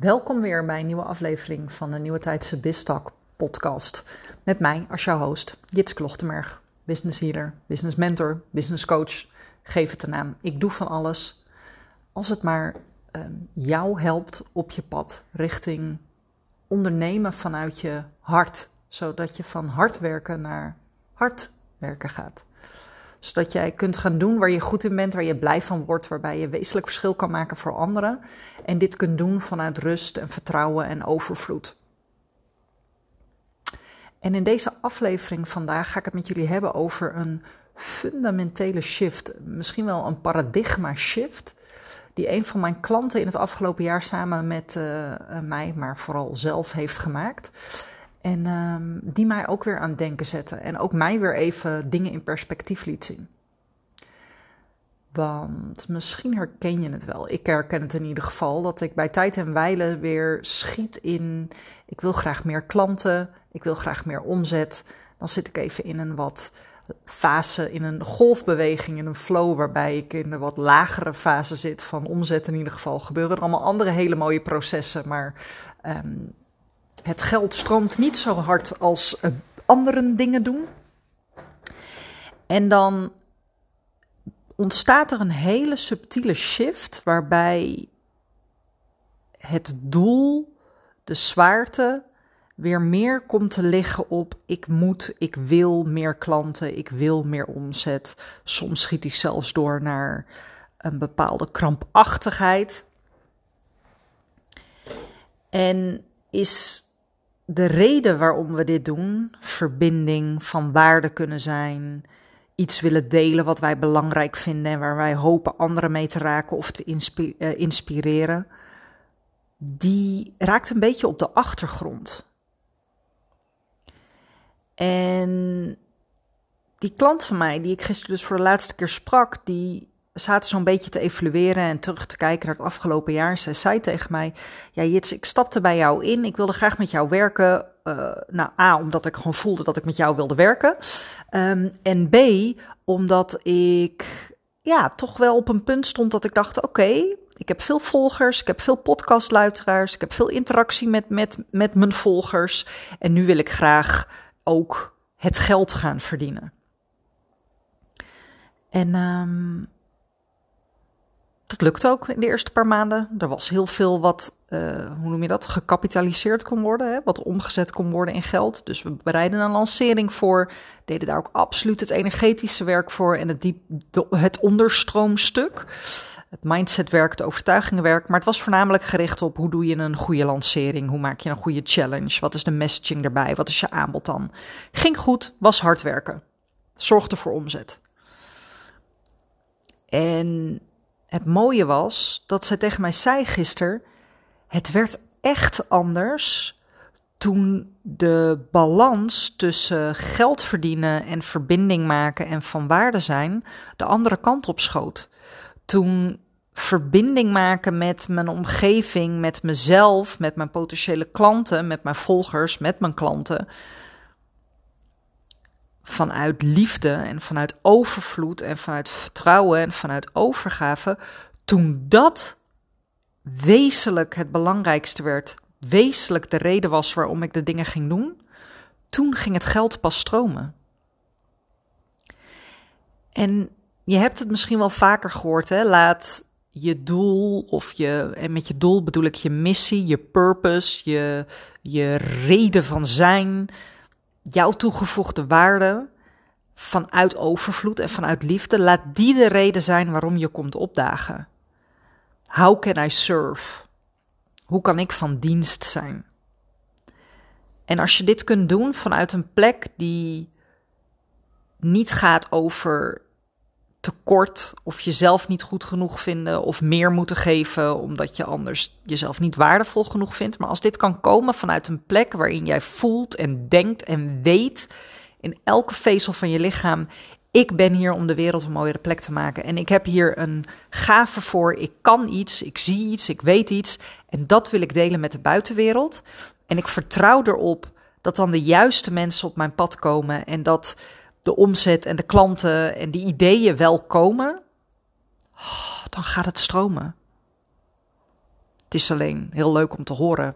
Welkom weer bij een nieuwe aflevering van de Nieuwe Tijdse Bistalk podcast. Met mij als jouw host, Jits Klochtenberg, business healer, business mentor, business coach. Geef het een naam. Ik doe van alles. Als het maar ehm, jou helpt op je pad richting ondernemen vanuit je hart. Zodat je van hard werken naar hard werken gaat zodat jij kunt gaan doen waar je goed in bent, waar je blij van wordt, waarbij je wezenlijk verschil kan maken voor anderen. En dit kunt doen vanuit rust en vertrouwen en overvloed. En in deze aflevering vandaag ga ik het met jullie hebben over een fundamentele shift, misschien wel een paradigma shift, die een van mijn klanten in het afgelopen jaar samen met uh, mij, maar vooral zelf heeft gemaakt. En um, die mij ook weer aan het denken zette. En ook mij weer even dingen in perspectief liet zien. Want misschien herken je het wel. Ik herken het in ieder geval. Dat ik bij tijd en wijle weer schiet in. Ik wil graag meer klanten. Ik wil graag meer omzet. Dan zit ik even in een wat fase, in een golfbeweging, in een flow. Waarbij ik in een wat lagere fase zit van omzet in ieder geval. Gebeuren er allemaal andere hele mooie processen. Maar um, het geld stroomt niet zo hard als uh, andere dingen doen. En dan ontstaat er een hele subtiele shift waarbij het doel, de zwaarte, weer meer komt te liggen op ik moet, ik wil meer klanten, ik wil meer omzet. Soms schiet hij zelfs door naar een bepaalde krampachtigheid. En is de reden waarom we dit doen, verbinding van waarde kunnen zijn, iets willen delen wat wij belangrijk vinden en waar wij hopen anderen mee te raken of te uh, inspireren, die raakt een beetje op de achtergrond. En die klant van mij, die ik gisteren dus voor de laatste keer sprak, die zaten zo'n beetje te evalueren en terug te kijken naar het afgelopen jaar. Zij zei tegen mij: Ja, Jits, ik stapte bij jou in. Ik wilde graag met jou werken. Uh, nou, A, omdat ik gewoon voelde dat ik met jou wilde werken. Um, en B, omdat ik ja, toch wel op een punt stond dat ik dacht: Oké, ik heb veel volgers, ik heb veel podcastluisteraars, ik heb veel interactie met, met, met mijn volgers. En nu wil ik graag ook het geld gaan verdienen. En um, dat lukte ook in de eerste paar maanden. Er was heel veel wat, uh, hoe noem je dat, gecapitaliseerd kon worden, hè? wat omgezet kon worden in geld. Dus we bereiden een lancering voor, deden daar ook absoluut het energetische werk voor en het, diep, het onderstroomstuk. Het mindsetwerk, het overtuigingenwerk. Maar het was voornamelijk gericht op hoe doe je een goede lancering? Hoe maak je een goede challenge? Wat is de messaging erbij? Wat is je aanbod dan? Ging goed, was hard werken. Zorgde voor omzet. En het mooie was dat zij tegen mij zei gisteren: het werd echt anders toen de balans tussen geld verdienen en verbinding maken en van waarde zijn de andere kant op schoot. Toen verbinding maken met mijn omgeving, met mezelf, met mijn potentiële klanten, met mijn volgers, met mijn klanten. Vanuit liefde en vanuit overvloed en vanuit vertrouwen en vanuit overgave. Toen dat wezenlijk het belangrijkste werd, wezenlijk de reden was waarom ik de dingen ging doen, toen ging het geld pas stromen. En je hebt het misschien wel vaker gehoord, hè? Laat je doel of je, en met je doel bedoel ik je missie, je purpose, je, je reden van zijn, jouw toegevoegde waarde vanuit overvloed en vanuit liefde, laat die de reden zijn waarom je komt opdagen. How can I serve? Hoe kan ik van dienst zijn? En als je dit kunt doen vanuit een plek die niet gaat over tekort of jezelf niet goed genoeg vinden of meer moeten geven omdat je anders jezelf niet waardevol genoeg vindt. Maar als dit kan komen vanuit een plek waarin jij voelt en denkt en weet in elke vezel van je lichaam: ik ben hier om de wereld een mooiere plek te maken. En ik heb hier een gave voor. Ik kan iets, ik zie iets, ik weet iets. En dat wil ik delen met de buitenwereld. En ik vertrouw erop dat dan de juiste mensen op mijn pad komen en dat de omzet en de klanten en die ideeën wel komen, oh, dan gaat het stromen. Het is alleen heel leuk om te horen.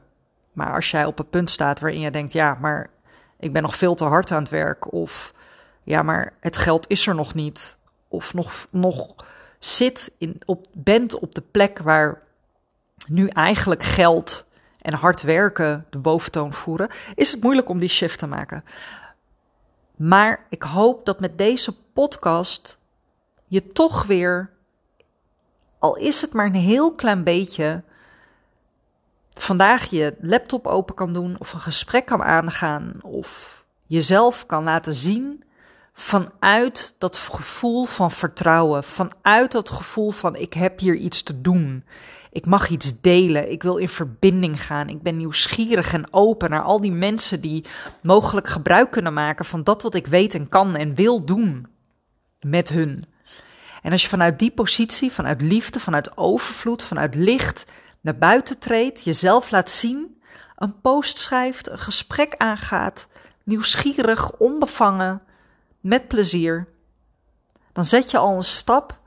Maar als jij op een punt staat waarin je denkt: ja, maar ik ben nog veel te hard aan het werk. Of ja, maar het geld is er nog niet. Of nog, nog zit in, op, bent op de plek waar nu eigenlijk geld en hard werken de boventoon voeren, is het moeilijk om die shift te maken. Maar ik hoop dat met deze podcast je toch weer, al is het maar een heel klein beetje, vandaag je laptop open kan doen of een gesprek kan aangaan of jezelf kan laten zien vanuit dat gevoel van vertrouwen, vanuit dat gevoel van ik heb hier iets te doen. Ik mag iets delen. Ik wil in verbinding gaan. Ik ben nieuwsgierig en open naar al die mensen die mogelijk gebruik kunnen maken van dat wat ik weet en kan en wil doen met hun. En als je vanuit die positie, vanuit liefde, vanuit overvloed, vanuit licht naar buiten treedt, jezelf laat zien, een post schrijft, een gesprek aangaat, nieuwsgierig, onbevangen, met plezier, dan zet je al een stap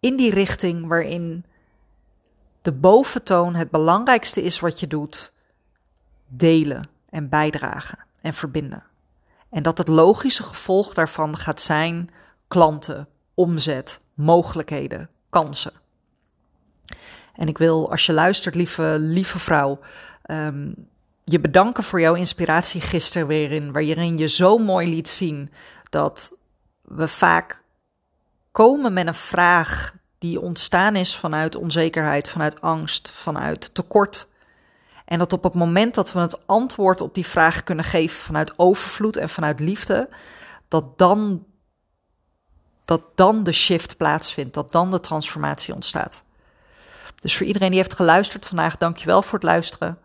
in die richting waarin de boventoon het belangrijkste is wat je doet: delen en bijdragen en verbinden. En dat het logische gevolg daarvan gaat zijn klanten, omzet, mogelijkheden, kansen. En ik wil, als je luistert, lieve, lieve vrouw, um, je bedanken voor jouw inspiratie gisteren weer in, waarin je zo mooi liet zien dat we vaak komen met een vraag die ontstaan is vanuit onzekerheid, vanuit angst, vanuit tekort. En dat op het moment dat we het antwoord op die vraag kunnen geven vanuit overvloed en vanuit liefde, dat dan, dat dan de shift plaatsvindt, dat dan de transformatie ontstaat. Dus voor iedereen die heeft geluisterd vandaag, dankjewel voor het luisteren.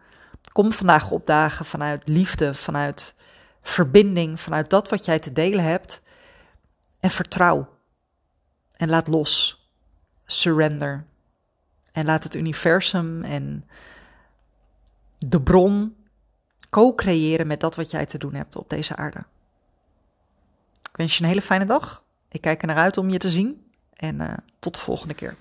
Kom vandaag opdagen vanuit liefde, vanuit verbinding, vanuit dat wat jij te delen hebt. En vertrouw. En laat los. Surrender. En laat het universum en de bron co-creëren met dat wat jij te doen hebt op deze aarde. Ik wens je een hele fijne dag. Ik kijk er naar uit om je te zien. En uh, tot de volgende keer.